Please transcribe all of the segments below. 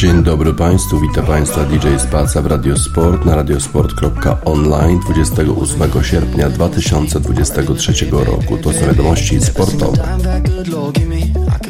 Dzień dobry Państwu, witam Państwa DJ Spaca w Radiosport na radiosport.online 28 sierpnia 2023 roku. To są wiadomości sportowe. Time that good Lord give me. I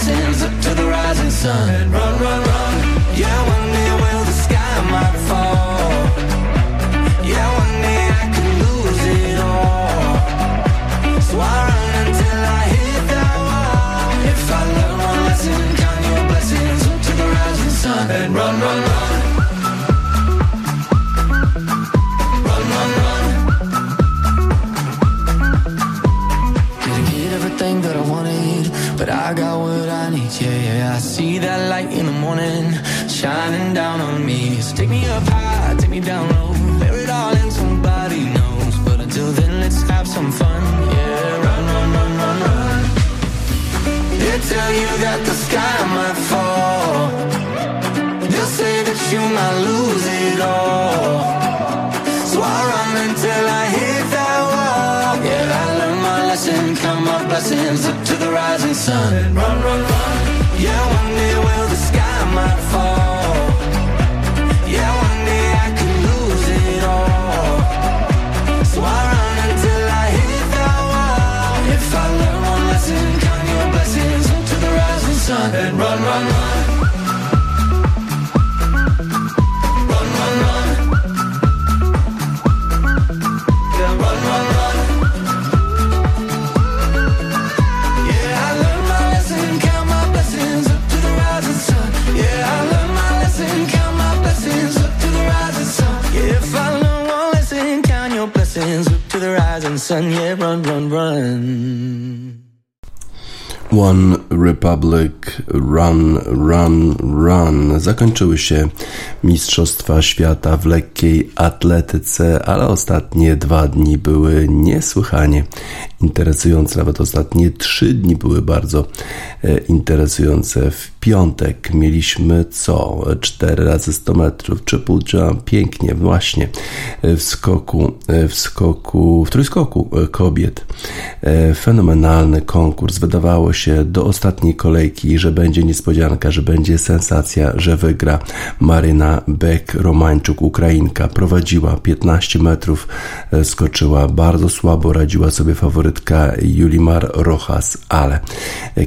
blessings up to the rising sun. Run, run, run. Yeah, one day will the sky might fall. Yeah, one day I could lose it all. So I run until I hit that wall. If I learn one lesson, count your blessings up to the rising sun. And run, run, run. Run, see that light in the morning shining down on me. So take me up high, take me down low, bear it all in somebody knows. But until then, let's have some fun. Yeah, run, run, run, run, run. They tell you that the sky might fall. They'll say that you might lose it all. So I run until I hit that wall. Yeah, I learned my lesson, count my blessings up to the rising sun. Run, run, run. Sun. Yeah, run, run, run. One Republic Run, Run, Run. Zakończyły się Mistrzostwa Świata w lekkiej atletyce, ale ostatnie dwa dni były niesłychanie interesujące. Nawet ostatnie trzy dni były bardzo e, interesujące. W piątek mieliśmy co? Cztery razy 100 metrów, triple jump, pięknie, właśnie e, w skoku, e, w skoku, w trójskoku kobiet. Fenomenalny konkurs. Wydawało się do ostatniej kolejki, że będzie niespodzianka, że będzie sensacja, że wygra Maryna Bek-Romańczuk, Ukrainka. Prowadziła 15 metrów, skoczyła bardzo słabo, radziła sobie faworytka Julimar Rojas, ale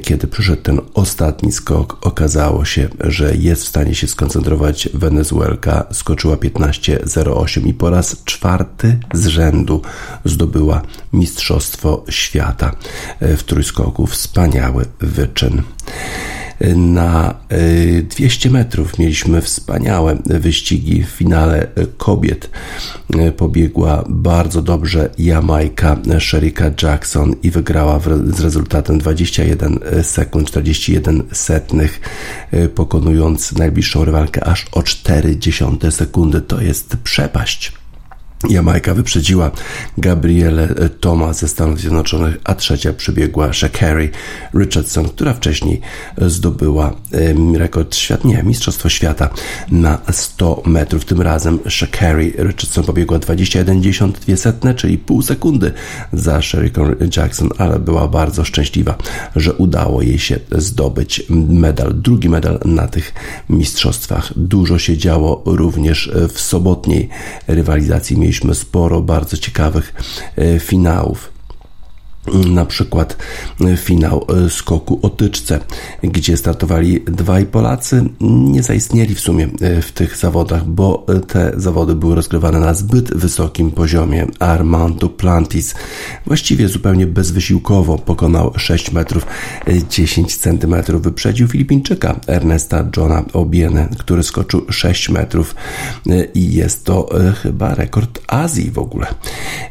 kiedy przyszedł ten ostatni skok, okazało się, że jest w stanie się skoncentrować Wenezuelka. Skoczyła 15.08 i po raz czwarty z rzędu zdobyła Mistrzostwo Świata e, w trójskoku. Wspaniały wyczyn. Na y, 200 metrów mieliśmy wspaniałe wyścigi w finale kobiet. Y, Pobiegła bardzo dobrze Jamajka Sherika Jackson i wygrała z rezultatem 21 sekund 41 setnych, y, pokonując najbliższą rywalkę aż o 0,4 sekundy. To jest przepaść. Jamajka wyprzedziła Gabrielę Toma ze Stanów Zjednoczonych, a trzecia przybiegła Shakari Richardson, która wcześniej zdobyła em, rekord świata, nie, Mistrzostwo Świata na 100 metrów. Tym razem Shakari Richardson pobiegła 21,2, czyli pół sekundy za Sheriką Jackson, ale była bardzo szczęśliwa, że udało jej się zdobyć medal, drugi medal na tych mistrzostwach. Dużo się działo również w sobotniej rywalizacji. Mieliśmy sporo bardzo ciekawych e, finałów. Na przykład finał e, skoku o tyczce, gdzie startowali dwaj Polacy, nie zaistnieli w sumie e, w tych zawodach, bo e, te zawody były rozgrywane na zbyt wysokim poziomie. Armand Duplantis właściwie zupełnie bezwysiłkowo pokonał 6 metrów e, 10 centymetrów. Wyprzedził Filipińczyka Ernesta Johna Obiene, który skoczył 6 metrów e, i jest to e, chyba rekord Azji w ogóle.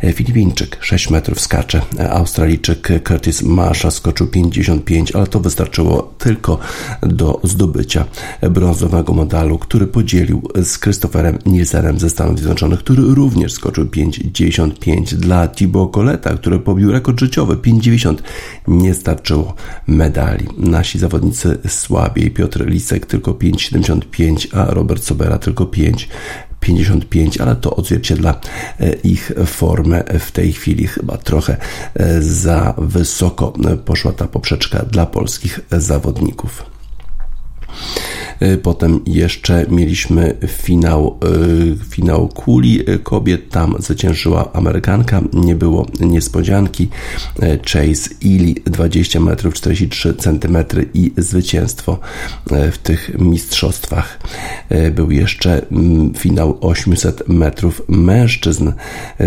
E, Filipińczyk 6 metrów skacze, e, Australijczyk Curtis Marsha skoczył 55, ale to wystarczyło tylko do zdobycia brązowego medalu, który podzielił z Christopherem Nielsenem ze Stanów Zjednoczonych, który również skoczył 5,95 dla Thibaut Coleta, który pobił rekord życiowy 5,90. Nie starczyło medali. Nasi zawodnicy słabiej. Piotr Lisek tylko 5,75, a Robert Sobera tylko 5. 55, ale to odzwierciedla e, ich formę w tej chwili. Chyba trochę e, za wysoko poszła ta poprzeczka dla polskich zawodników. E, potem jeszcze mieliśmy finał, e, finał kuli kobiet. Tam zwyciężyła Amerykanka. Nie było niespodzianki. E, Chase Ely 20 metrów 43 cm i zwycięstwo w tych mistrzostwach. Był jeszcze mm, finał 800 metrów mężczyzn.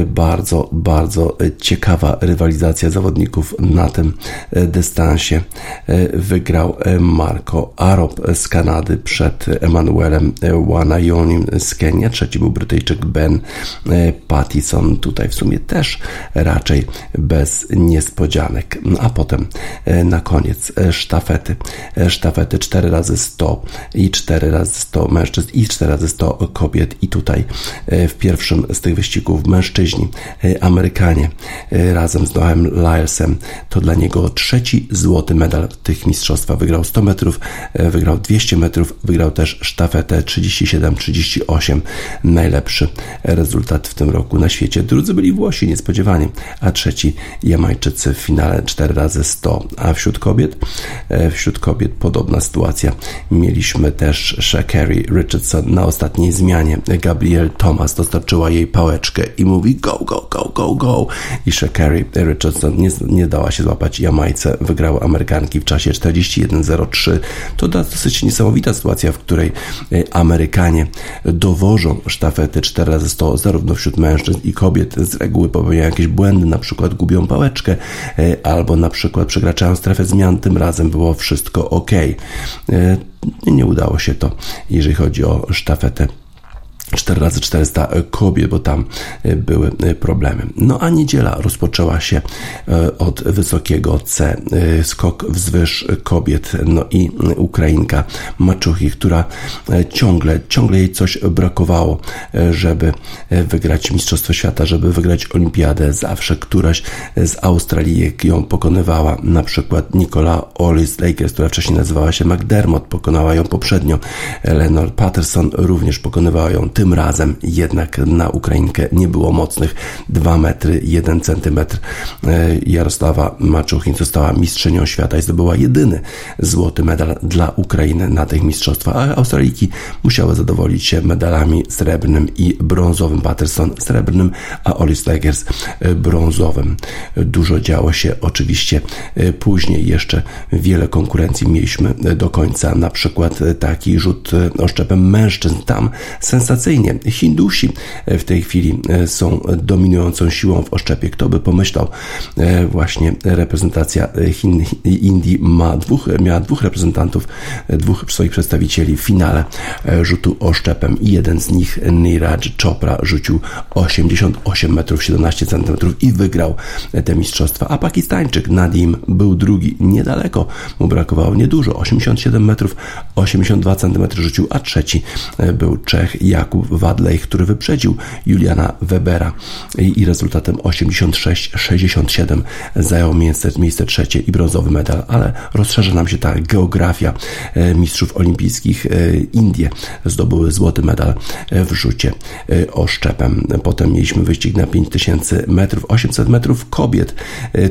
Bardzo, bardzo ciekawa rywalizacja zawodników na tym dystansie. Wygrał Marco Arop z Kanady przed Emanuelem Wanayonim z Kenia. Trzeci był Brytyjczyk Ben e, Pattison. Tutaj w sumie też raczej bez niespodzianek. A potem e, na koniec e, sztafety. Sztafety 4 razy 100 i 4 razy 100 mężczyzn i 4 razy 100 kobiet. I tutaj w pierwszym z tych wyścigów mężczyźni, Amerykanie razem z Noem Lylesem to dla niego trzeci złoty medal tych mistrzostwach. Wygrał 100 metrów, wygrał 200 metrów, wygrał też sztafetę 37-38. Najlepszy rezultat w tym roku na świecie. Drudzy byli Włosi niespodziewanie, a trzeci Jamajczycy w finale 4 razy 100. A wśród kobiet, e, wśród kobiet podobna sytuacja. Mieliśmy też Shakari Richardson na ostatniej zmianie. Gabriel Thomas dostarczyła jej pałeczkę i mówi go, go, go, go, go. I Shakari Richardson nie, nie dała się złapać Jamajce. Wygrały Amerykanki w czasie 41.03. To dosyć niesamowita sytuacja, w której e, Amerykanie dowożą sztafety 4 razy 100 zarówno wśród mężczyzn i kobiet. Z reguły popełniają jakieś błędy, na przykład gubią pałeczkę e, albo na przykład przekraczają strefę zmian. Tym razem było wszystko ok. E, nie udało się to, jeżeli chodzi o sztafetę 4 razy 400 kobiet, bo tam e, były e, problemy. No a niedziela rozpoczęła się e, od wysokiego C, skok wzwyż kobiet, no i Ukrainka Maczuchi, która ciągle, ciągle jej coś brakowało, żeby wygrać Mistrzostwo Świata, żeby wygrać Olimpiadę. Zawsze któraś z Australii ją pokonywała, na przykład Nicola Olis Lakers, która wcześniej nazywała się McDermott, pokonała ją poprzednio. Eleanor Patterson również pokonywała ją tym razem jednak na Ukrainkę nie było mocnych 2 metry 1 centymetr. E, Jarosława Maczuchin została mistrzynią świata i zdobyła jedyny złoty medal dla Ukrainy na tych mistrzostwach, a Australijki musiały zadowolić się medalami srebrnym i brązowym. Patterson srebrnym, a Olis Legers e, brązowym. Dużo działo się oczywiście e, później. Jeszcze wiele konkurencji mieliśmy do końca. Na przykład taki rzut oszczepem mężczyzn. Tam sensacyjnie sensacyjnie. Hindusi w tej chwili e, są dominującą siłą w oszczepie. Kto by pomyślał, e, właśnie reprezentacja Indii ma dwóch, miała dwóch reprezentantów, e, dwóch swoich przedstawicieli w finale rzutu oszczepem i jeden z nich, Niraj Chopra, rzucił 88 metrów 17 centymetrów i wygrał te mistrzostwa. A Pakistańczyk Nadim był drugi, niedaleko, mu brakowało niedużo, 87 metrów 82 centymetry rzucił, a trzeci był Czech Jakub Jakub Wadlej, który wyprzedził Juliana Webera i, i rezultatem 86-67 zajął miejsce, miejsce trzecie i brązowy medal, ale rozszerza nam się ta geografia e, mistrzów olimpijskich. E, Indie zdobyły złoty medal w rzucie e, oszczepem. Potem mieliśmy wyścig na 5000 metrów, 800 metrów kobiet.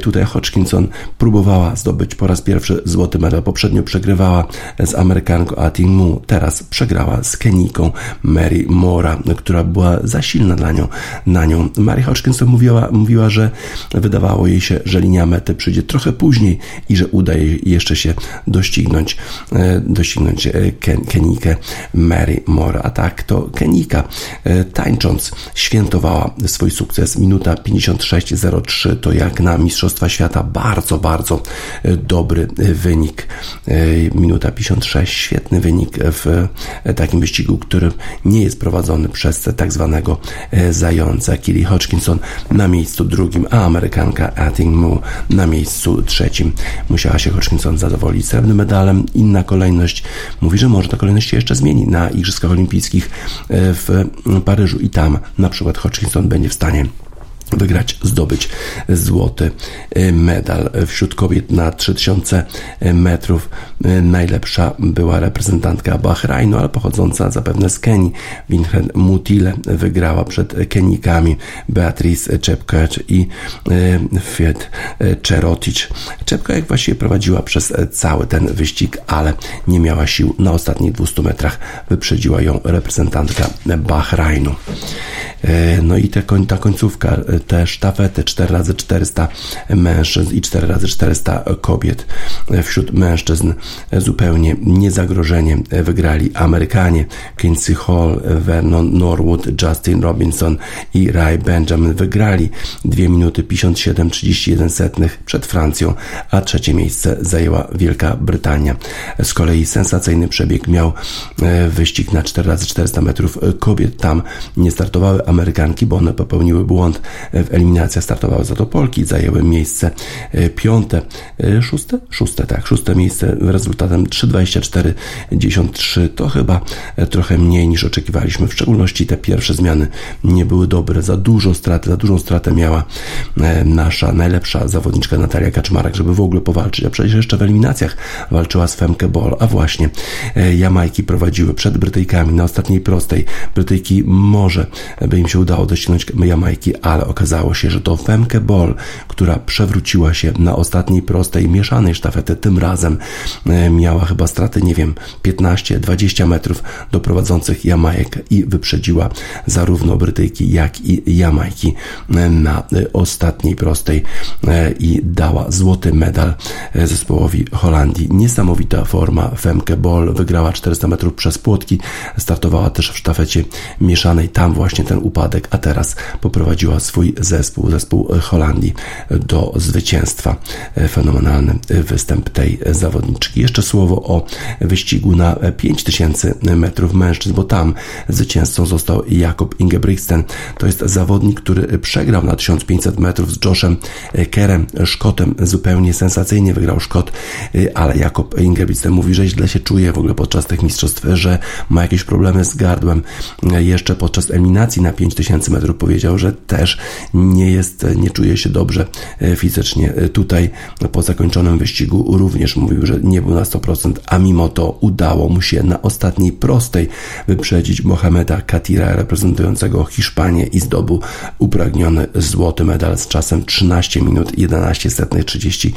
Tutaj Hodgkinson próbowała zdobyć po raz pierwszy złoty medal. Poprzednio przegrywała z Amerykanką Atin Mu, teraz przegrała z Keniką Mary Mora, która była za silna dla nią, na nią. Mary Hodgkinson mówiła, mówiła, że wydawało jej się, że linia mety przyjdzie trochę później i że uda jej jeszcze się doścignąć, e, doścignąć e, Ken, Kenikę Mary Mora. A tak to Kenika e, tańcząc świętowała swój sukces. Minuta 56.03 to jak na Mistrzostwa Świata bardzo, bardzo dobry wynik. Minuta 56, świetny wynik w takim wyścigu, który nie jest prowadzony przez tak zwanego zająca Kili Hodgkinson na miejscu drugim, a Amerykanka Ating Mu na miejscu trzecim. Musiała się Hodgkinson zadowolić srebrnym medalem. Inna kolejność mówi, że może ta kolejność się jeszcze zmieni na Igrzyskach Olimpijskich w Paryżu i tam na przykład Hodgkinson będzie w stanie wygrać, zdobyć złoty e, medal. Wśród kobiet na 3000 metrów e, najlepsza była reprezentantka Bahrajnu, ale pochodząca zapewne z Kenii. Winfred Mutile wygrała przed Kenikami Beatrice Czepkacz i e, Fiet Czerotic. Czepka jak właściwie prowadziła przez cały ten wyścig, ale nie miała sił na ostatnich 200 metrach. Wyprzedziła ją reprezentantka Bahrajnu. No i ta końcówka te sztafety 4x400 mężczyzn i 4x400 kobiet. Wśród mężczyzn zupełnie niezagrożenie wygrali Amerykanie Quincy Hall, Vernon Norwood, Justin Robinson i Ray Benjamin wygrali 2 minuty 57-31 setnych przed Francją, a trzecie miejsce zajęła Wielka Brytania. Z kolei sensacyjny przebieg miał e, wyścig na 4x400 metrów kobiet. Tam nie startowały Amerykanki, bo one popełniły błąd w eliminacjach startowały za to Polki, zajęły miejsce e, piąte, e, szóste? Szóste, tak, szóste miejsce rezultatem 3,24,93 to chyba e, trochę mniej niż oczekiwaliśmy, w szczególności te pierwsze zmiany nie były dobre, za dużo straty, za dużą stratę miała nasza najlepsza zawodniczka Natalia Kaczmarek, żeby w ogóle powalczyć, a przecież jeszcze w eliminacjach walczyła z Femke Ball, a właśnie Jamajki prowadziły przed Brytyjkami. Na ostatniej prostej. Brytyjki może by im się udało doścignąć Jamajki, ale okazało się, że to Femke Ball, która przewróciła się na ostatniej prostej mieszanej sztafety, tym razem e, miała chyba straty, nie wiem, 15-20 metrów do prowadzących Jamajek i wyprzedziła zarówno Brytyjki, jak i Jamajki e, na e, ostatniej prostej i dała złoty medal zespołowi Holandii. Niesamowita forma Femke Ball wygrała 400 metrów przez płotki, startowała też w sztafecie mieszanej, tam właśnie ten upadek, a teraz poprowadziła swój zespół, zespół Holandii do zwycięstwa. Fenomenalny występ tej zawodniczki. Jeszcze słowo o wyścigu na 5000 metrów mężczyzn, bo tam zwycięzcą został Jakob Ingebrigtsen. To jest zawodnik, który przegrał na 1500 metrów z Joshem Kerem, Szkotem. Zupełnie sensacyjnie wygrał Szkot, ale Jakob Ingebrigtsen mówi, że źle się czuje w ogóle podczas tych mistrzostw, że ma jakieś problemy z gardłem. Jeszcze podczas eliminacji na 5000 metrów powiedział, że też nie jest, nie czuje się dobrze e, fizycznie. E, tutaj po zakończonym wyścigu również mówił, że nie był na 100%, a mimo to udało mu się na ostatniej prostej wyprzedzić Mohameda Katira reprezentującego Hiszpanię i zdobył upragniony złoty medal z czasem 13 minut 11 setnych 30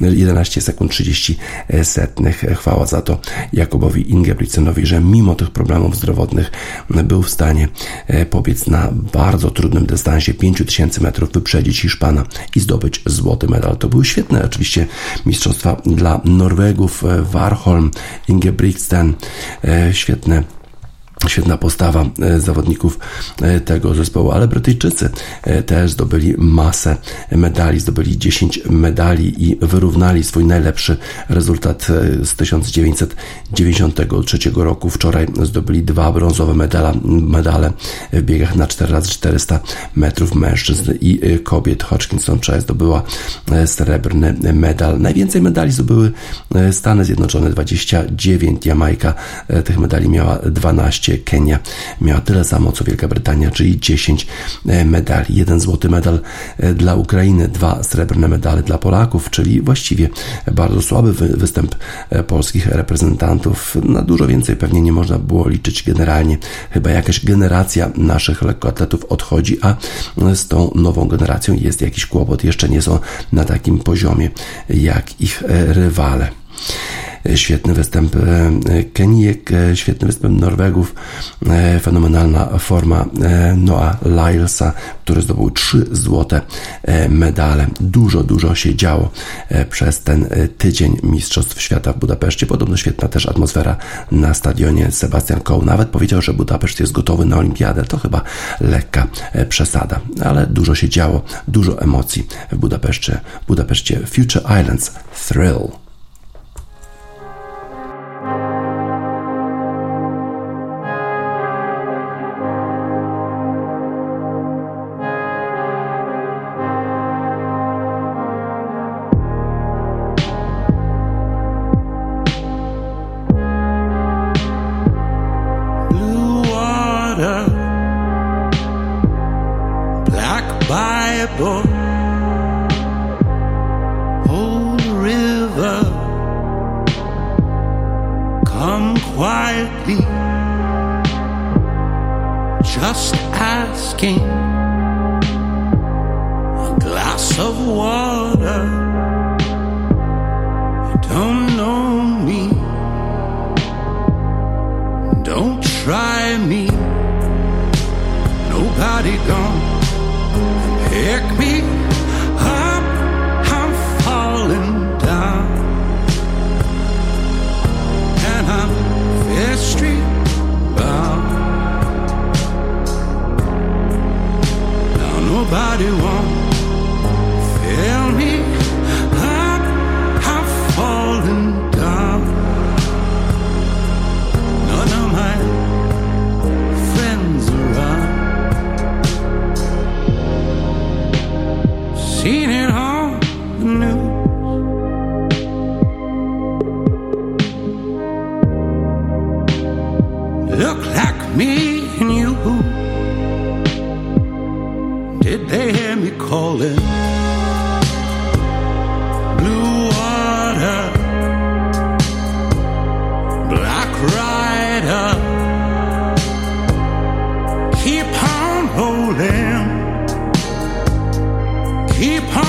11 sekund 30 setnych. Chwała za to Jakobowi Ingebrigtsenowi, że mimo tych problemów zdrowotnych był w stanie e, pobiec na bardzo trudnym dystansie 5000 tysięcy metrów wyprzedzić Hiszpana i zdobyć złoty medal. To były świetne oczywiście mistrzostwa dla Norwegów. E, Warholm, Ingebrigtsen, e, świetne Świetna postawa e, zawodników e, tego zespołu, ale Brytyjczycy e, też zdobyli masę medali, zdobyli 10 medali i wyrównali swój najlepszy rezultat z 1993 roku. Wczoraj zdobyli dwa brązowe medale, medale w biegach na 4x400 metrów mężczyzn i kobiet. Hodgkinson przecież zdobyła srebrny medal. Najwięcej medali zdobyły Stany Zjednoczone 29, Jamajka tych medali miała 12 Kenia miała tyle samo co Wielka Brytania, czyli 10 e, medali. Jeden złoty medal e, dla Ukrainy, dwa srebrne medale dla Polaków, czyli właściwie bardzo słaby występ e, polskich reprezentantów. Na dużo więcej pewnie nie można było liczyć generalnie. Chyba jakaś generacja naszych lekkoatletów odchodzi, a z tą nową generacją jest jakiś kłopot. Jeszcze nie są na takim poziomie jak ich rywale. Świetny występ e, Kenijek, e, świetny występ Norwegów, e, fenomenalna forma Noah Lylesa, który zdobył trzy złote medale. Dużo, dużo się działo przez ten tydzień Mistrzostw Świata w Budapeszcie. Podobno świetna też atmosfera na stadionie. Sebastian Coe nawet powiedział, że Budapeszt jest gotowy na olimpiadę. To chyba lekka przesada, ale dużo się działo, dużo emocji w Budapeszcie. Budapeszcie Future Islands Thrill. Keep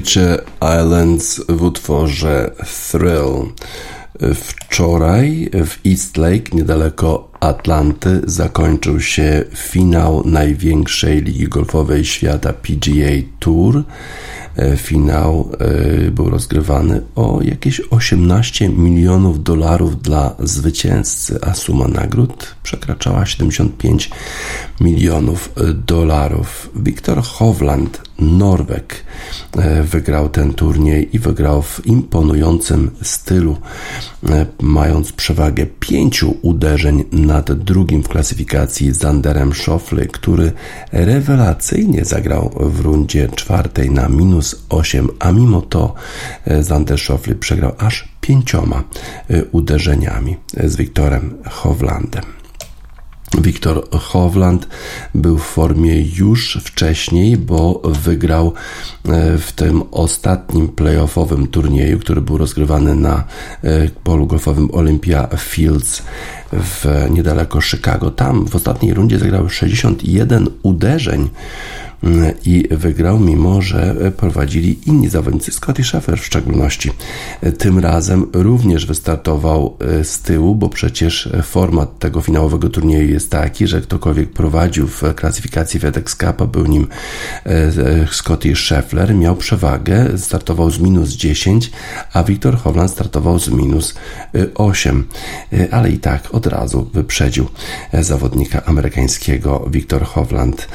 Future Islands w utworze Thrill. Wczoraj w East Lake, niedaleko Atlanty, zakończył się finał największej ligi golfowej świata PGA Tour. E, finał e, był rozgrywany o jakieś 18 milionów dolarów dla zwycięzcy, a suma nagród przekraczała 75 milionów dolarów. Wiktor Hovland, Norweg, e, wygrał ten turniej i wygrał w imponującym stylu, mając przewagę pięciu uderzeń nad drugim w klasyfikacji Zanderem Schofly, który rewelacyjnie zagrał w rundzie czwartej na minus 8, a mimo to Zander Schofly przegrał aż pięcioma uderzeniami z Wiktorem Hovlandem. Wiktor Hovland był w formie już wcześniej, bo wygrał w tym ostatnim playoffowym turnieju, który był rozgrywany na polu golfowym Olympia Fields w niedaleko Chicago. Tam w ostatniej rundzie zagrał 61 uderzeń i wygrał, mimo że prowadzili inni zawodnicy, Scotty Scheffler w szczególności. Tym razem również wystartował z tyłu, bo przecież format tego finałowego turnieju jest taki, że ktokolwiek prowadził w klasyfikacji FedEx Cup, był nim Scotty Scheffler, miał przewagę, startował z minus 10, a Wiktor Hovland startował z minus 8, ale i tak od razu wyprzedził zawodnika amerykańskiego Wiktor Hovland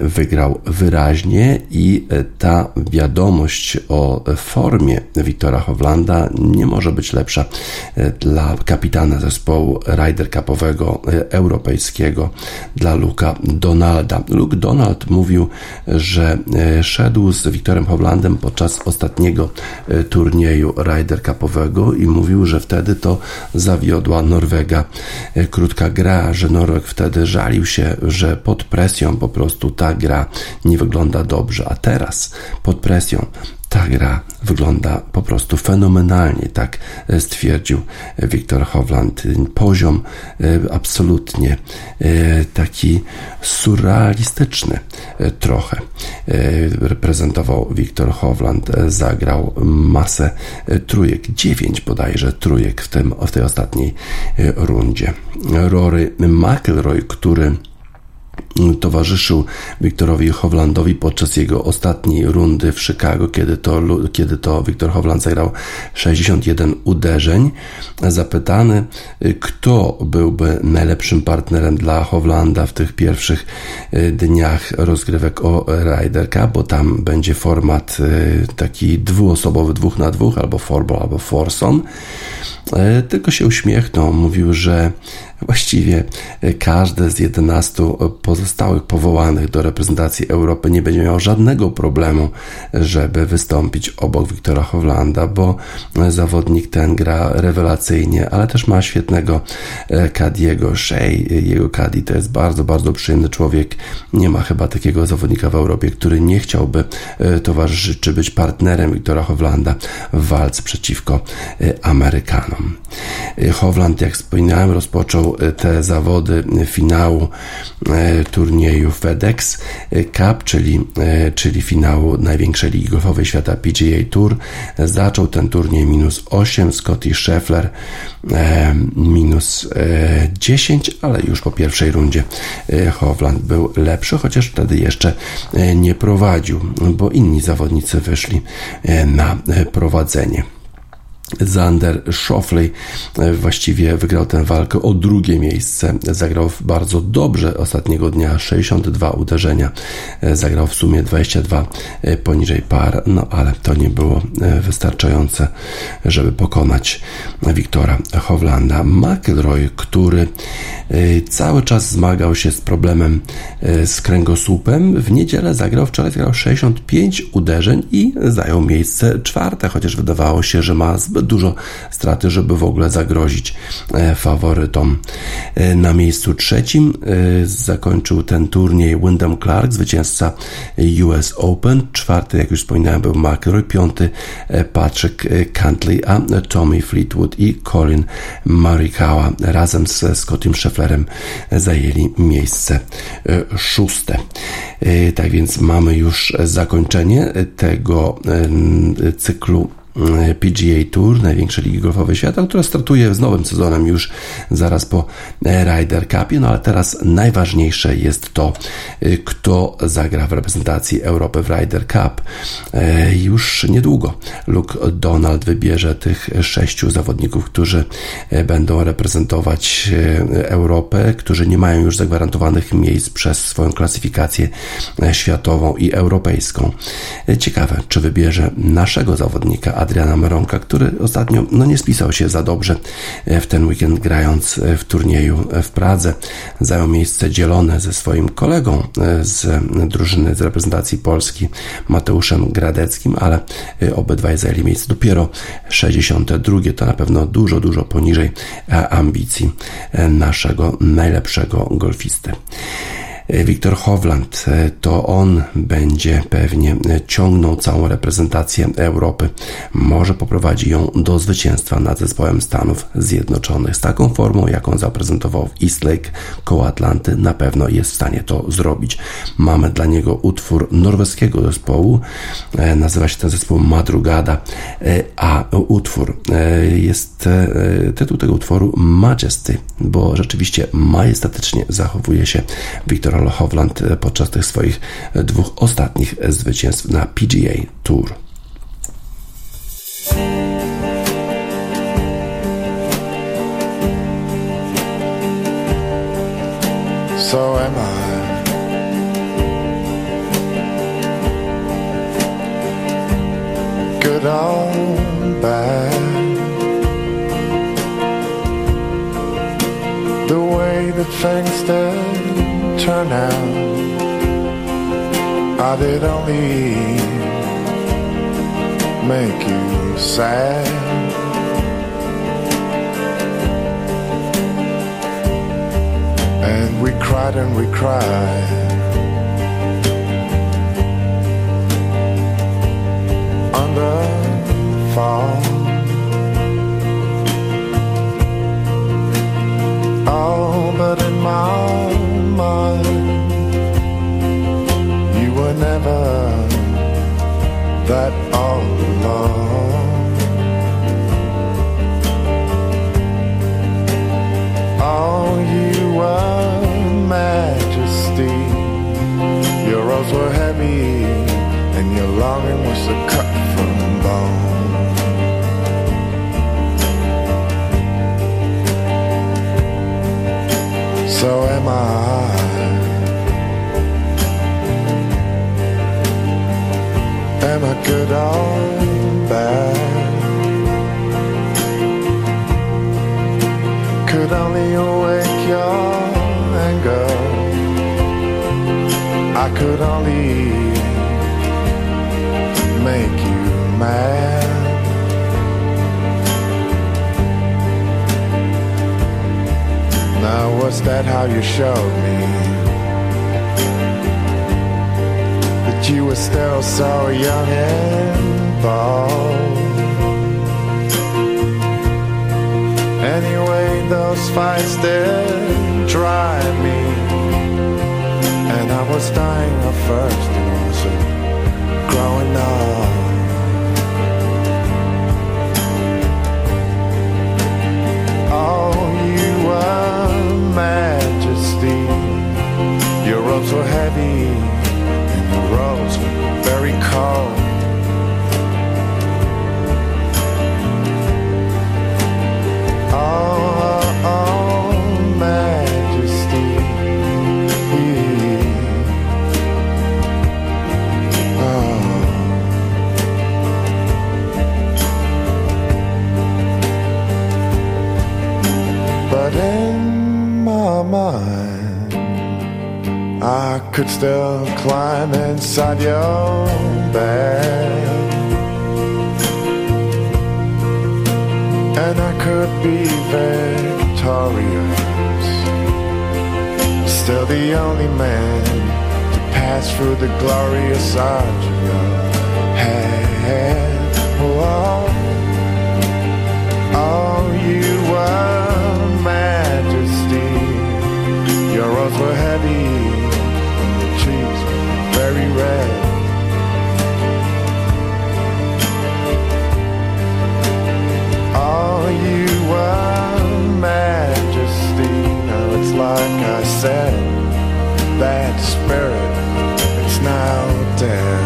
wygrał wyraźnie i ta wiadomość o formie Wiktora Hovlanda nie może być lepsza dla kapitana zespołu Ryder Cupowego europejskiego, dla Luka Donalda. Luke Donald mówił, że szedł z Wiktorem Hovlandem podczas ostatniego turnieju Ryder Cupowego i mówił, że wtedy to zawiodła Norwega. Krótka gra, że Norweg wtedy żalił się, że pod presją po prostu ta gra nie wygląda dobrze, a teraz pod presją ta gra wygląda po prostu fenomenalnie, tak stwierdził Wiktor Hovland. Poziom e, absolutnie e, taki surrealistyczny e, trochę reprezentował Wiktor Hovland. Zagrał masę trójek, dziewięć bodajże trójek w, tym, w tej ostatniej rundzie. Rory McIlroy, który towarzyszył Wiktorowi Hovlandowi podczas jego ostatniej rundy w Chicago, kiedy to, kiedy to Wiktor Hovland zagrał 61 uderzeń. Zapytany, kto byłby najlepszym partnerem dla Hovlanda w tych pierwszych y, dniach rozgrywek o Ryder Cup, bo tam będzie format y, taki dwuosobowy, dwóch na dwóch, albo forball, albo foursome. Y, tylko się uśmiechnął, mówił, że Właściwie e, każde z 11 pozostałych powołanych do reprezentacji Europy nie będzie miał żadnego problemu, żeby wystąpić obok Wiktora Hovlanda, bo zawodnik ten gra rewelacyjnie, ale też ma świetnego Kadiego. Shea, jego Kadi to jest bardzo, bardzo przyjemny człowiek. Nie ma chyba takiego zawodnika w Europie, który nie chciałby e, towarzyszyć czy być partnerem Wiktora Hovlanda w walce przeciwko e, Amerykanom. Hovland, jak wspominałem, rozpoczął te zawody finału e, turnieju FedEx Cup, czyli, e, czyli finału największej ligi golfowej świata PGA Tour. Zaczął ten turniej minus 8, Scotty Scheffler e, minus 10, ale już po pierwszej rundzie Hovland był lepszy, chociaż wtedy jeszcze nie prowadził, bo inni zawodnicy wyszli na prowadzenie. Zander Schofley e, właściwie wygrał tę walkę o drugie miejsce. Zagrał bardzo dobrze ostatniego dnia, 62 uderzenia. E, zagrał w sumie 22 e, poniżej par, no ale to nie było wystarczające, żeby pokonać Wiktora Hovlanda. McElroy, który cały czas zmagał się z problemem z kręgosłupem, w niedzielę zagrał, wczoraj zagrał 65 uderzeń i zajął miejsce czwarte, chociaż wydawało się, że ma zbyt dużo straty, żeby w ogóle zagrozić e, faworytom. E, na miejscu trzecim e, zakończył ten turniej Wyndham Clark, zwycięzca US Open. Czwarty, jak już wspominałem, był McIlroy. Piąty Patrick Cantley, a Tommy Fleetwood i Colin Morikawa razem z Scottim Schefflerem zajęli miejsce szóste. Tak więc mamy już zakończenie tego cyklu PGA Tour, największej ligi golfowej świata, która startuje z nowym sezonem już zaraz po Ryder Cupie. No ale teraz najważniejsze jest to, y, kto zagra w reprezentacji Europy w Ryder Cup. E, już niedługo Luke Donald wybierze tych sześciu zawodników, którzy e, będą reprezentować e, Europę, którzy nie mają już zagwarantowanych miejsc przez swoją klasyfikację światową i europejską. Ciekawe, czy wybierze naszego zawodnika Adriana Meronka, który ostatnio no, nie spisał się za dobrze e, w ten weekend grając e, w turnieju e, w Pradze. Zajął miejsce dzielone ze swoim kolegą z drużyny z reprezentacji Polski Mateuszem Gradeckim, ale obydwaj zajęli miejsce dopiero 62. To na pewno dużo, dużo poniżej ambicji naszego najlepszego golfisty. Wiktor Hovland. To on będzie pewnie ciągnął całą reprezentację Europy. Może poprowadzi ją do zwycięstwa nad zespołem Stanów Zjednoczonych. Z taką formą, jaką zaprezentował w East Lake koło Atlanty, na pewno jest w stanie to zrobić. Mamy dla niego utwór norweskiego zespołu. Nazywa się ten zespół Madrugada, a utwór jest tytuł tego utworu Majesty, bo rzeczywiście majestatycznie zachowuje się Wiktor Hovland podczas tych swoich dwóch ostatnich zwycięstw na PGA Tour. So am I. Good bad. The way that things did turn out. I did only make you sad. And we cried and we cried. Under fall. Oh, but in my mind, you were never that alone. Oh, you were majesty. Your rose were heavy, and your longing was a cut from bone. So am I. Am I good or bad? Could only awake your anger. I could only make you mad. Now, was that how you showed me you were still so young and bold? Anyway, those fights did drive me, and I was dying of and also growing up. Oh, you were majesty. Your robes were heavy, Jones. Inside your bed. and I could be victorious. Still the only man to pass through the glorious arch of your head. Oh, oh, you were majesty. Your rose were heavy, very red. Oh, you were majesty. Now it's like I said, that spirit, it's now dead.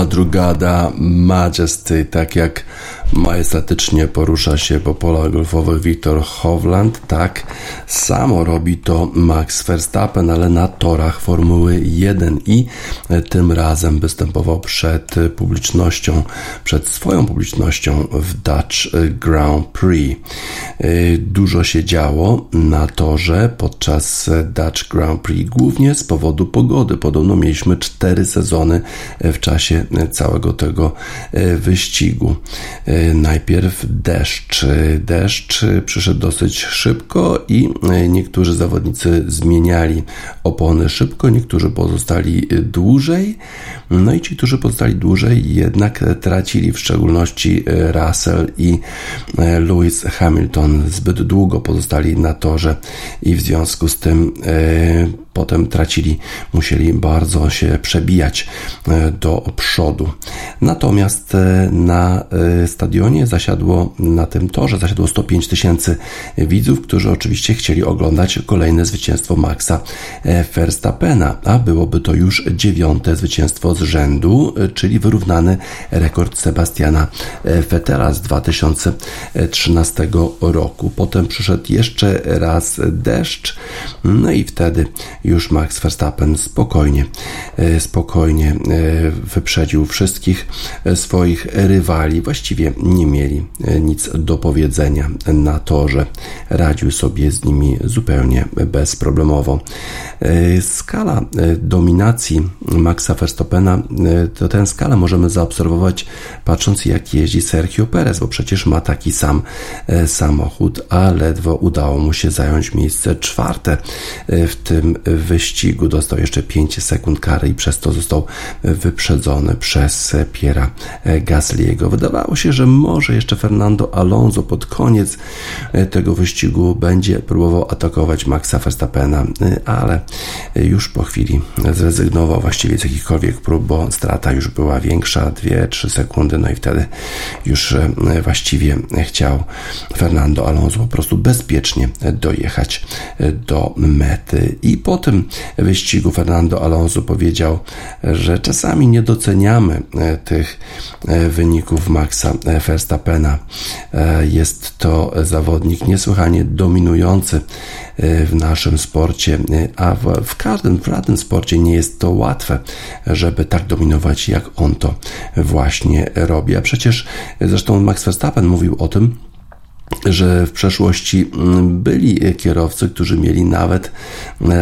Madrugada Majesty, tak jak Majestatycznie porusza się po polach golfowych Wiktor Hovland. Tak samo robi to Max Verstappen, ale na torach Formuły 1 i tym razem występował przed publicznością, przed swoją publicznością w Dutch Grand Prix. Dużo się działo na torze podczas Dutch Grand Prix, głównie z powodu pogody. Podobno mieliśmy cztery sezony w czasie całego tego wyścigu najpierw deszcz. Deszcz przyszedł dosyć szybko i niektórzy zawodnicy zmieniali opony szybko, niektórzy pozostali dłużej. No i ci, którzy pozostali dłużej, jednak tracili, w szczególności Russell i Lewis Hamilton. Zbyt długo pozostali na torze i w związku z tym e, potem tracili, musieli bardzo się przebijać e, do przodu. Natomiast e, na e, stadionie zasiadło, na tym torze zasiadło 105 tysięcy widzów, którzy oczywiście chcieli oglądać kolejne zwycięstwo Maxa Verstappena, a byłoby to już dziewiąte zwycięstwo z rzędu, czyli wyrównany rekord Sebastiana Vettela z 2013 roku. Potem przyszedł jeszcze raz deszcz, no i wtedy już Max Verstappen spokojnie, e, spokojnie e, wyprzedził wszystkich e, swoich rywali. Właściwie nie mieli nic do powiedzenia na torze. Radził sobie z nimi zupełnie bezproblemowo. Skala dominacji Maxa Verstappena, to tę skalę możemy zaobserwować patrząc jak jeździ Sergio Perez, bo przecież ma taki sam samochód, a ledwo udało mu się zająć miejsce czwarte w tym wyścigu. Dostał jeszcze 5 sekund kary i przez to został wyprzedzony przez Piera Gasliego. Wydawało się, że może jeszcze Fernando Alonso pod koniec tego wyścigu będzie próbował atakować Maxa Verstappena, ale już po chwili zrezygnował właściwie z jakichkolwiek prób, bo strata już była większa, 2-3 sekundy, no i wtedy już właściwie chciał Fernando Alonso po prostu bezpiecznie dojechać do mety i po tym wyścigu Fernando Alonso powiedział, że czasami nie doceniamy e, tych e, wyników Maxa e, Verstappena. Jest to zawodnik niesłychanie dominujący w naszym sporcie, a w każdym, w żadnym sporcie nie jest to łatwe, żeby tak dominować, jak on to właśnie robi. A przecież zresztą Max Verstappen mówił o tym, że w przeszłości mm, byli kierowcy, którzy mieli nawet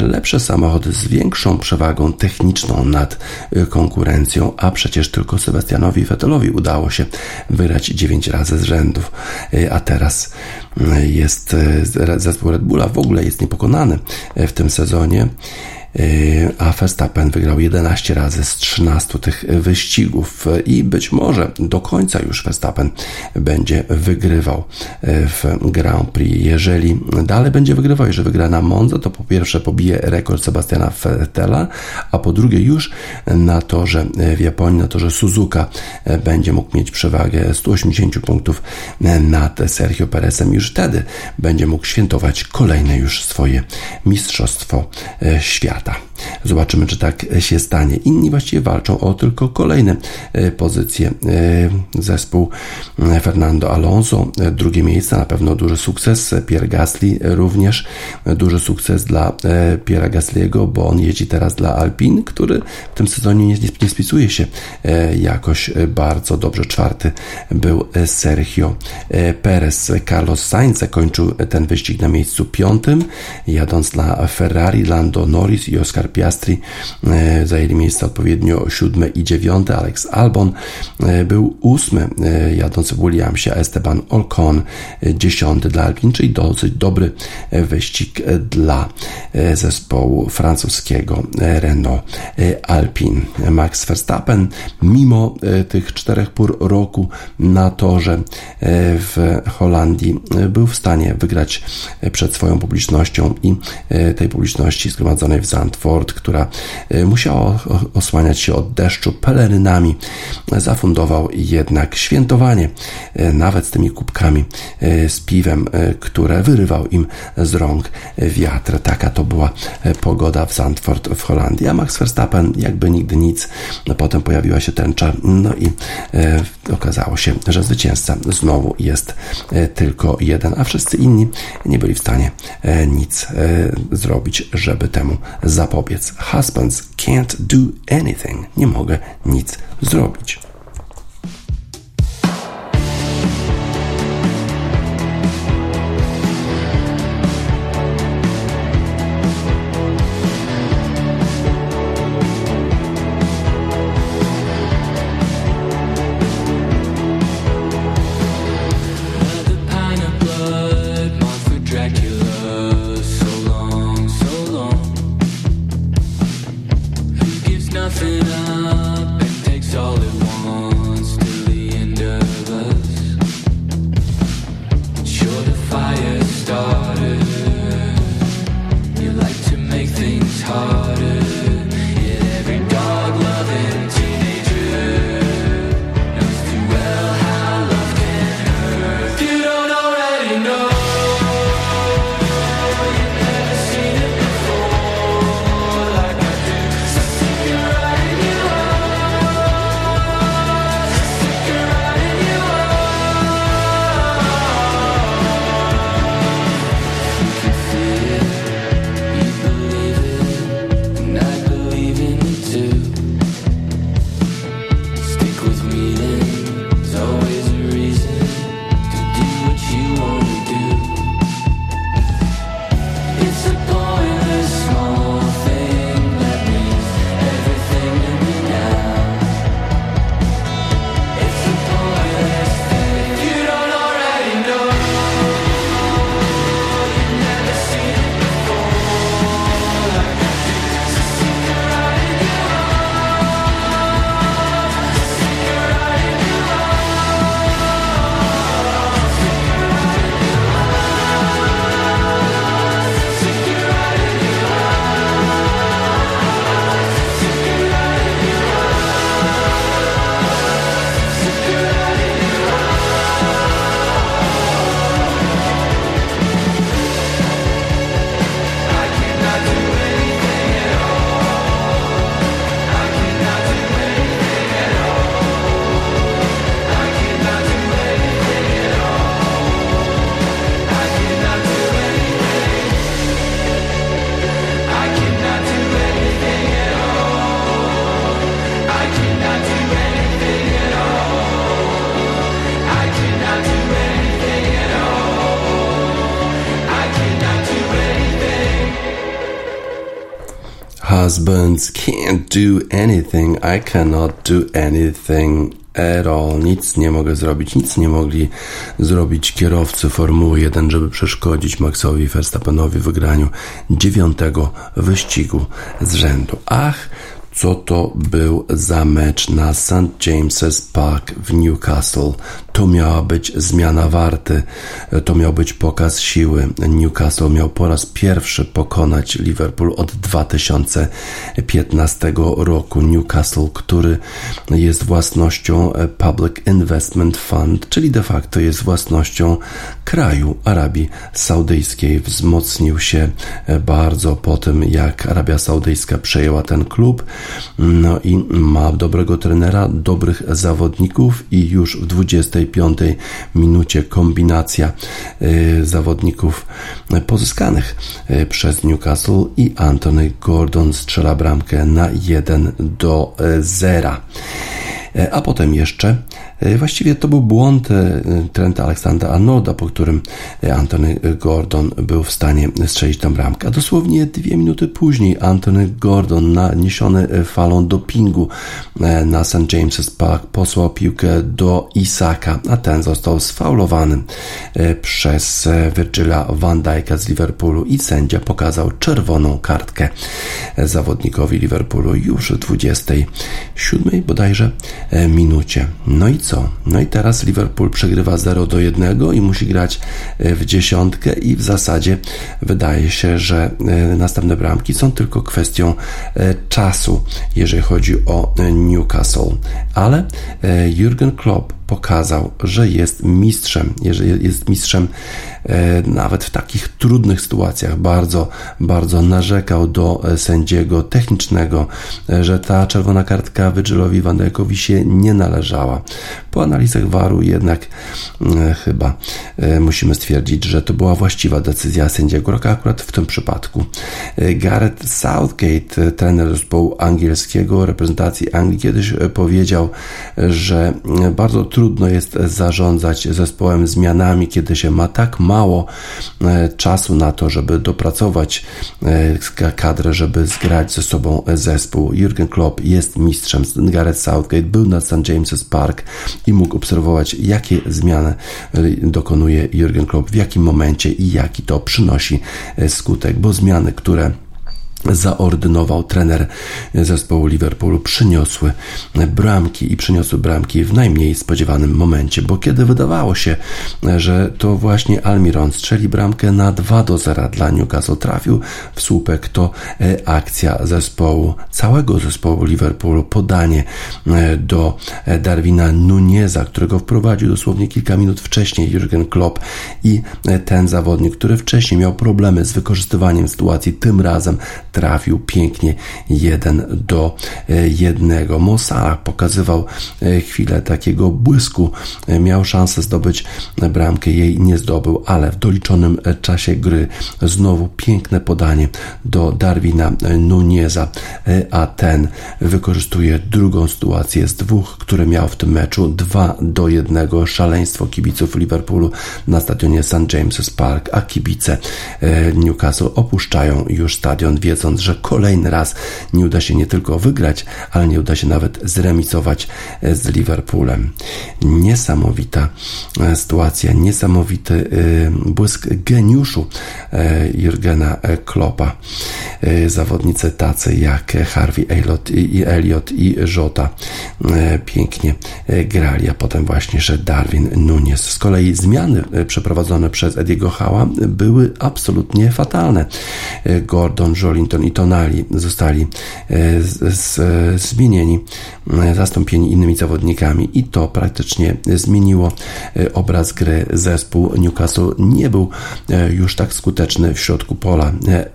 lepsze samochody z większą przewagą techniczną nad y, konkurencją, a przecież tylko Sebastianowi Vettelowi udało się wygrać 9 razy z rzędów, y, a teraz jest zespół Red Bulla w ogóle jest niepokonany w tym sezonie. Yy, a Verstappen wygrał 11 razy z 13 tych wyścigów i być może do końca już Verstappen będzie wygrywał yy, w Grand Prix. Jeżeli dalej będzie wygrywał, jeżeli wygra na Monza, to po pierwsze pobije rekord Sebastiana Vettela, a po drugie już na torze w Japonii, na torze Suzuka będzie mógł mieć przewagę 180 punktów nad Sergio Perezem. Już wtedy będzie mógł świętować kolejne już swoje mistrzostwo yy, Zobaczymy, czy tak się stanie. Inni właściwie walczą o tylko kolejne e, pozycje. E, zespół e, Fernando Alonso, drugie miejsce, na pewno duży sukces. Pierre Gasly również duży sukces dla Pierre'a Gasly'ego, bo on jeździ teraz dla Alpin, który w tym sezonie nie, spisuje się jakoś bardzo dobrze. Czwarty był Sergio Perez. Carlos Sainz zakończył ten wyścig na miejscu piątym, jadąc dla Ferrari, Lando Norris i Oscar Piastri e, zajęli miejsca odpowiednio siódme i dziewiąte. Alex Albon e, był ósmy, e, jadący w Williamsie, Esteban Ocon dziesiąty dla Alpin, czyli dosyć dobry wyścig dla zespołu francuskiego Renault Alpin. Max Verstappen, mimo tych czterech pór roku na torze w Holandii, był w stanie wygrać przed swoją publicznością i tej publiczności zgromadzonej w Zandvoort, która musiała osłaniać się od deszczu pelerynami, zafundował jednak świętowanie, nawet z tymi kubkami z piwem, które wyrywał im z rąk wiatr. Taka to była pogoda w Zandvoort w Holandii. A Max Verstappen jakby nigdy nic. No, potem pojawiła się tęcza, no i okazało się, że zwycięzca znowu jest tylko jeden, a wszyscy inni nie byli w stanie nic zrobić, żeby temu zapobiec. Husbands can't do anything. Nie mogę nic zrobić. Husbands can't do anything. I cannot do anything at all. Nic nie mogę zrobić. Nic nie mogli zrobić kierowcy Formuły 1, żeby przeszkodzić Maxowi Verstappenowi w wygraniu dziewiątego wyścigu z rzędu. Ach, co to był za mecz na St. James's Park w Newcastle. To miała być zmiana warty, to miał być pokaz siły. Newcastle miał po raz pierwszy pokonać Liverpool od 2015 roku. Newcastle, który jest własnością Public Investment Fund, czyli de facto jest własnością kraju Arabii Saudyjskiej. Wzmocnił się bardzo po tym, jak Arabia Saudyjska przejęła ten klub. No i ma dobrego trenera, dobrych zawodników i już w 25 minucie kombinacja y, zawodników pozyskanych y, przez Newcastle i Anthony Gordon strzela bramkę na 1 do 0. E, a potem jeszcze E, właściwie to był błąd e, Trenta Aleksandra Arnolda, po którym Anthony Gordon był w stanie strzelić tę bramkę. A dosłownie dwie minuty później Anthony Gordon, naniesiony falą dopingu na St. James's Park, posłał piłkę do Isaka, a ten został sfaulowany przez Virgila van Dijk'a z Liverpoolu i sędzia pokazał czerwoną kartkę zawodnikowi Liverpoolu już w 27 bodajże minucie. No i co? No i teraz Liverpool przegrywa 0 do 1 i musi grać e, w dziesiątkę i w zasadzie wydaje się, że e, następne bramki są tylko kwestią e, czasu, jeżeli chodzi o Newcastle. Ale Jurgen Klopp pokazał, że jest mistrzem, jeżeli jest mistrzem e, nawet w takich trudnych sytuacjach. Bardzo, bardzo narzekał do e, sędziego technicznego, e, że ta czerwona kartka Virgilowi van Dijkowi się nie należała. Po analizach waru jednak chyba musimy stwierdzić, że to była właściwa decyzja sędziego roka akurat w tym przypadku. Gareth Southgate, trener zespołu angielskiego reprezentacji Anglii, kiedyś powiedział, że bardzo trudno jest zarządzać zespołem zmianami, kiedy się ma tak mało e, czasu na to, żeby dopracować e, kadrę, żeby zgrać ze sobą zespół. Jurgen Klopp jest mistrzem. Gareth Southgate był na St. James's Park i mógł obserwować, jakie zmiany e, dokonuje Jurgen Klopp, w jakim momencie i jaki to przynosi skutek, bo zmiany, które zaordynował trener zespołu Liverpoolu, przyniosły bramki i przyniosły bramki w najmniej spodziewanym momencie, bo kiedy wydawało się, że to właśnie Almiron strzeli bramkę na 2 do 0 dla Newcastle, trafił w słupek, to e, akcja zespołu, całego zespołu Liverpoolu, podanie e, do e, Darwina Nuneza, którego wprowadził dosłownie kilka minut wcześniej Jurgen Klopp i ten zawodnik, który wcześniej miał problemy z wykorzystywaniem sytuacji, tym razem trafił pięknie jeden do e, jednego. Mosala pokazywał e, chwilę takiego błysku, e, miał szansę zdobyć bramkę, jej nie zdobył, ale w doliczonym czasie gry znowu piękne podanie do Darwina Nuneza, a ten wykorzystuje drugą sytuację z dwóch, które miał w tym meczu, 2 do 1 szaleństwo kibiców Liverpoolu na stadionie St. James's Park, a kibice Newcastle opuszczają już stadion, wiedząc wiedząc, że kolejny raz nie uda się nie tylko wygrać, ale nie uda się nawet zremisować e, z Liverpoolem. Niesamowita e, sytuacja, niesamowity e, błysk geniuszu Jurgena Kloppa. Zawodnicy tacy jak Harvey Elliot i Elliot i Jota pięknie grali, a potem właśnie, że Darwin Nunes. Z kolei zmiany przeprowadzone przez Ediego Hała były absolutnie fatalne. Gordon, Jolinton i Tonali zostali e, zmienieni, e, zastąpieni innymi zawodnikami i to praktycznie zmieniło e, obraz gry. Zespół Newcastle nie był już tak skuteczny w środku pola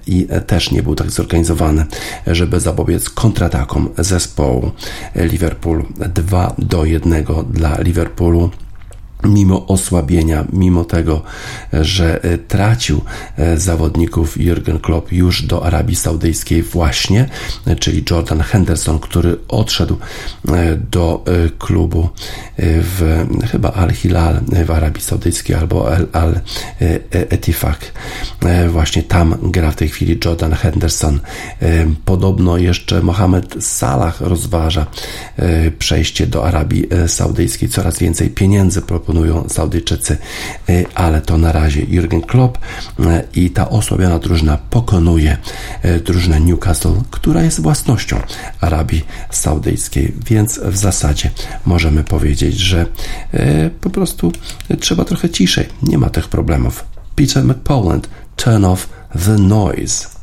i też nie był tak zorganizowany, żeby zapobiec kontratakom zespołu Liverpool 2 do 1 dla Liverpoolu mimo osłabienia, mimo tego, że e, tracił e, zawodników Jurgen Klopp już do Arabii Saudyjskiej właśnie, e, czyli Jordan Henderson, który odszedł do klubu w chyba Al-Hilal w Arabii Saudyjskiej albo Al-Etifak. Właśnie tam gra w tej chwili Jordan Henderson. Podobno jeszcze Mohamed Salah rozważa przejście do Arabii Saudyjskiej. Coraz więcej pieniędzy proponuje proponują Saudyjczycy, y, ale to na razie Jurgen Klopp y, i ta osłabiona drużyna pokonuje y, drużynę Newcastle, która jest własnością Arabii Saudyjskiej, więc w zasadzie możemy powiedzieć, że po prostu trzeba trochę ciszej, nie ma tych problemów. Peter McPoland, turn off the noise.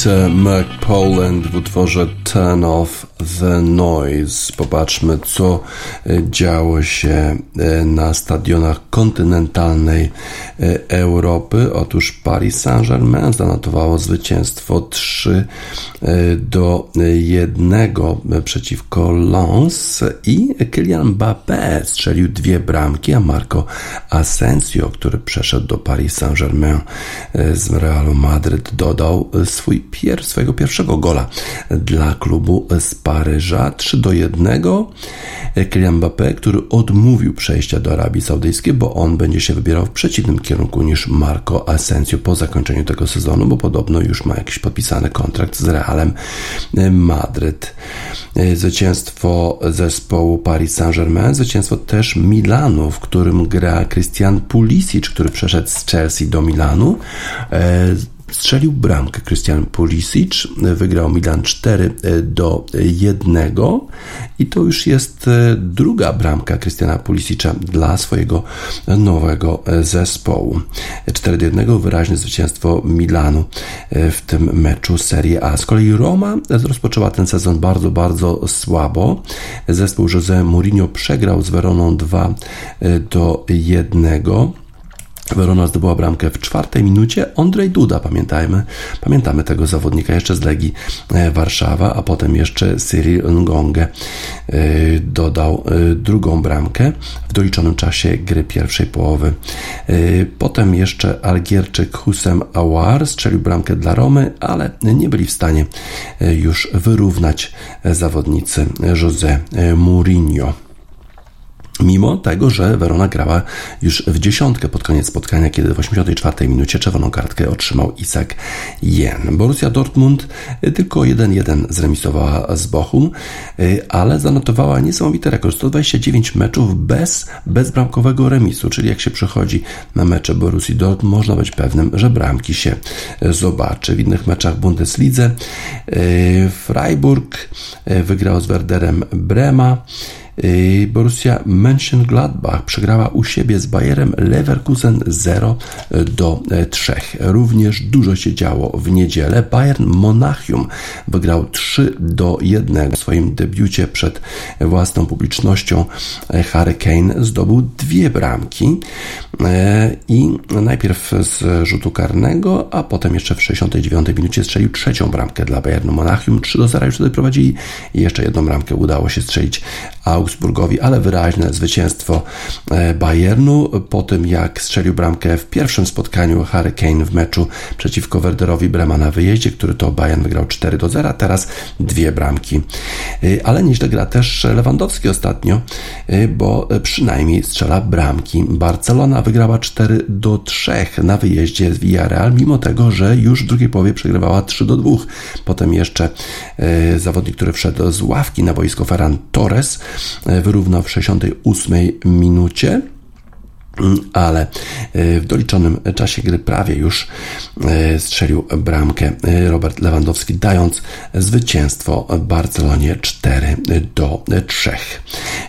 Peter McPoland w utworze Turn Off the Noise. Popatrzmy, co e, działo się e, na stadionach kontynentalnej e, Europy. Otóż Paris Saint-Germain zanotowało zwycięstwo 3 do 1 przeciwko Lens i Kylian Mbappé strzelił dwie bramki, a Marco Asensio, który przeszedł do Paris Saint-Germain z Realu Madryt, dodał swój pier swojego pierwszego gola dla klubu z Paryża 3 do 1. Kylian Mbappé, który odmówił przejścia do Arabii Saudyjskiej, bo on będzie się wybierał w przeciwnym kierunku niż Marco Asensio po zakończeniu tego sezonu, bo podobno już ma jakiś podpisany kontrakt z Realem Madryt. Zwycięstwo zespołu Paris Saint-Germain, zwycięstwo też Milanu, w którym gra Christian Pulisic, który przeszedł z Chelsea do Milanu. Strzelił bramkę Christian Pulisic, wygrał Milan 4 e, do 1 i to już jest e, druga bramka Christiana Pulisicza dla swojego nowego e, zespołu. 4 do 1 wyraźne zwycięstwo Milanu w tym meczu Serie A. Z kolei Roma rozpoczęła ten sezon bardzo, bardzo słabo. Zespół José Mourinho przegrał z Weroną 2 do 1. Verona zdobyła bramkę w czwartej minucie. Andrzej Duda, pamiętajmy, pamiętamy tego zawodnika jeszcze z Legii e, Warszawa, a potem jeszcze Cyril Ngonge e, dodał e, drugą bramkę w doliczonym czasie gry pierwszej połowy. Potem jeszcze Algierczyk Husem Awar strzelił bramkę dla Romy, ale nie byli w stanie już wyrównać zawodnicy José Mourinho mimo tego, że Verona grała już w dziesiątkę pod koniec spotkania, kiedy w 84 minucie czerwoną kartkę otrzymał Isak Jen. Borussia Dortmund tylko 1-1 zremisowała z Bochum, ale zanotowała niesamowity rekord 129 meczów bez bezbramkowego remisu, czyli jak się przychodzi na mecze Borussii Dortmund, można być pewnym, że bramki się zobaczy. W innych meczach Bundeslidze Freiburg wygrał z Werderem Brema, Y, Borussia Mönchengladbach przegrała u siebie z Bayerem Leverkusen 0 do 3. Również dużo się działo w niedzielę. Bayern Monachium wygrał 3 do 1 w swoim debiucie przed własną publicznością. Harry Kane zdobył dwie bramki i najpierw z rzutu karnego, a potem jeszcze w 69 minucie strzelił trzecią bramkę dla Bayernu Monachium. 3 do 0 już wtedy prowadzili i jeszcze jedną bramkę udało się strzelić Augsburgowi, ale wyraźne zwycięstwo e, Bayernu po tym jak strzelił bramkę w pierwszym spotkaniu Harry Kane w meczu przeciwko Werderowi Brema na wyjeździe, który to Bayern wygrał 4 do 0, teraz dwie bramki. E, ale nieźle gra też Lewandowski ostatnio, e, bo przynajmniej strzela bramki. Barcelona wygrała 4 do 3 na wyjeździe z Villarreal, mimo tego, że już w drugiej połowie przegrywała 3 do 2. Potem jeszcze zawodnik, który wszedł z ławki na boisko Ferran Torres wyrównał w 68 minucie ale e, w doliczonym czasie gry prawie już e, strzelił bramkę e, Robert Lewandowski, dając zwycięstwo Barcelonie 4 do 3.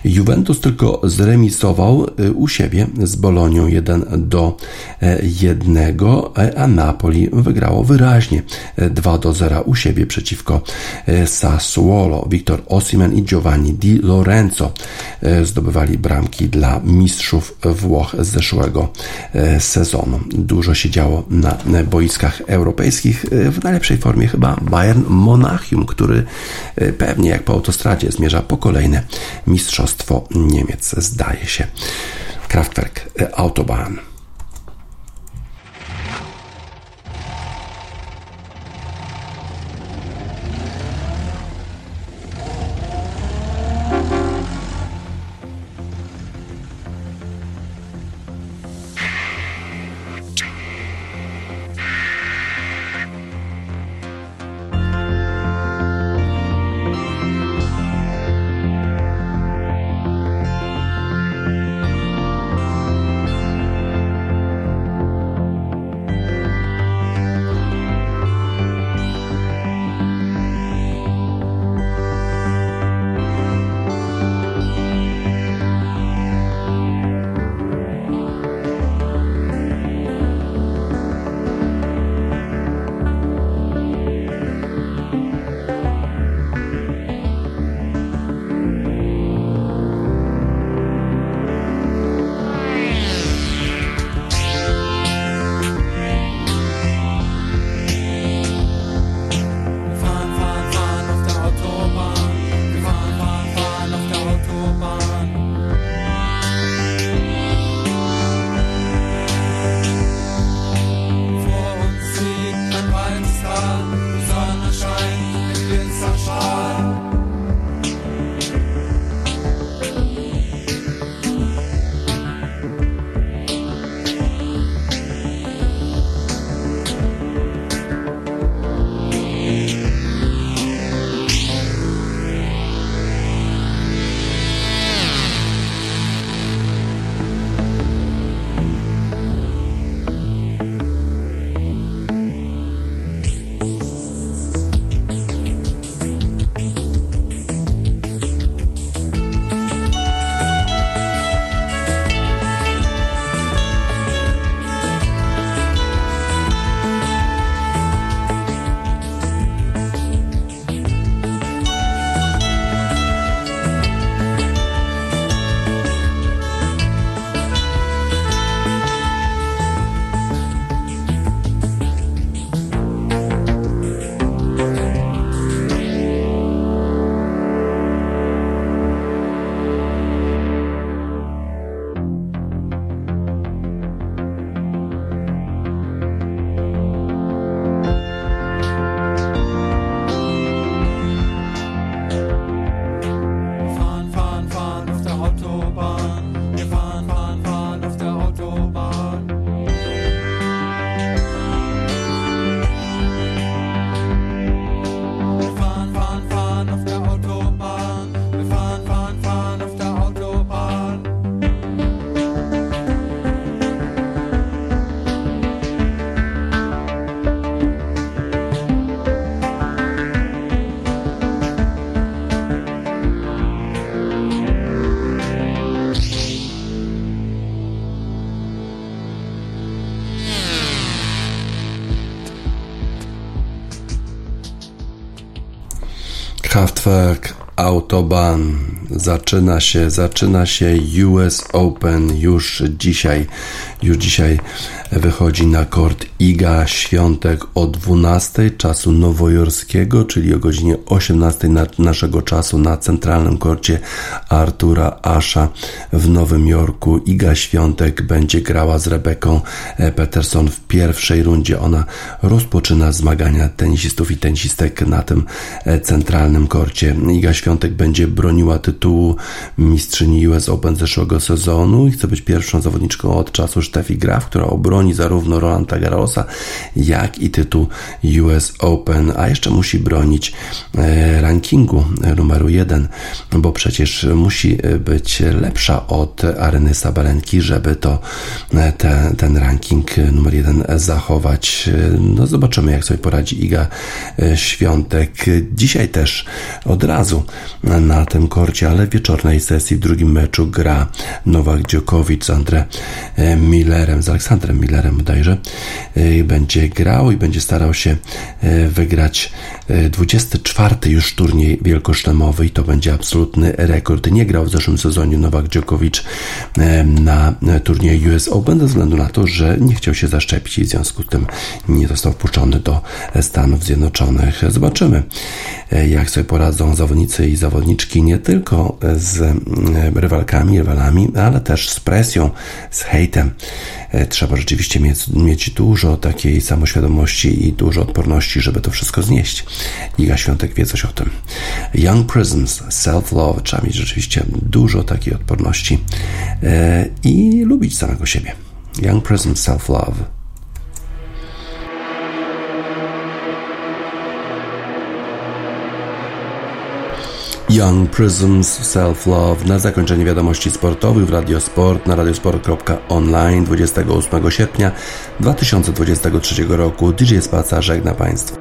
Juventus tylko zremisował u siebie z Bolonią 1 do 1, a Napoli wygrało wyraźnie 2 do 0 u siebie przeciwko Sassuolo. Wiktor Osimen i Giovanni Di Lorenzo zdobywali bramki dla mistrzów Włoch zeszłego e, sezonu. Dużo się działo na boiskach europejskich. E, w najlepszej formie chyba Bayern Monachium, który e, pewnie jak po autostradzie zmierza po kolejne mistrzostwo Niemiec, zdaje się. Kraftwerk Autobahn. Kraftwerk Autobahn. Zaczyna się, zaczyna się US Open już dzisiaj. Już dzisiaj wychodzi na kort Iga Świątek o 12 czasu nowojorskiego, czyli o godzinie 18 na, naszego czasu na centralnym korcie Artura Asha w Nowym Jorku. Iga Świątek będzie grała z Rebeką Peterson w pierwszej rundzie. Ona rozpoczyna zmagania tenisistów i tenisistek na tym centralnym korcie. Iga Świątek będzie broniła tytułu mistrzyni US Open zeszłego sezonu i chce być pierwszą zawodniczką od czasu Steffi Graf, która obroni zarówno Rolanda Jak i tytuł US Open, a jeszcze musi bronić e, rankingu numeru 1, bo przecież musi być lepsza od Areny Sabalenki, żeby to e, te, ten ranking numer 1 zachować. No zobaczymy, jak sobie poradzi Iga e, Świątek. Dzisiaj też od razu na tym korcie, ale w wieczornej sesji w drugim meczu gra Nowak Dziokowicz z Andre Millerem, z Aleksandrem Millerem bodajże. Będzie grał i będzie starał się wygrać 24 już turniej wielkoszlemowy i to będzie absolutny rekord. Nie grał w zeszłym sezonie Nowak Dziokowicz na turnieju US Open ze względu na to, że nie chciał się zaszczepić i w związku z tym nie został wpuszczony do Stanów Zjednoczonych. Zobaczymy, jak sobie poradzą zawodnicy i zawodniczki nie tylko z rywalkami, rywalami, ale też z presją, z hejtem. Trzeba rzeczywiście mieć, mieć dużo takiej samoświadomości i dużo odporności, żeby to wszystko znieść. Iga Świątek wie coś o tym. Young Prisms, Self-Love, trzeba mieć rzeczywiście dużo takiej odporności i lubić samego siebie. Young Prisms, Self-Love. Young Prisms Self Love na zakończenie wiadomości sportowych w Radiosport na radiosport.online 28 sierpnia 2023 roku. DJ Spaca żegna Państwa.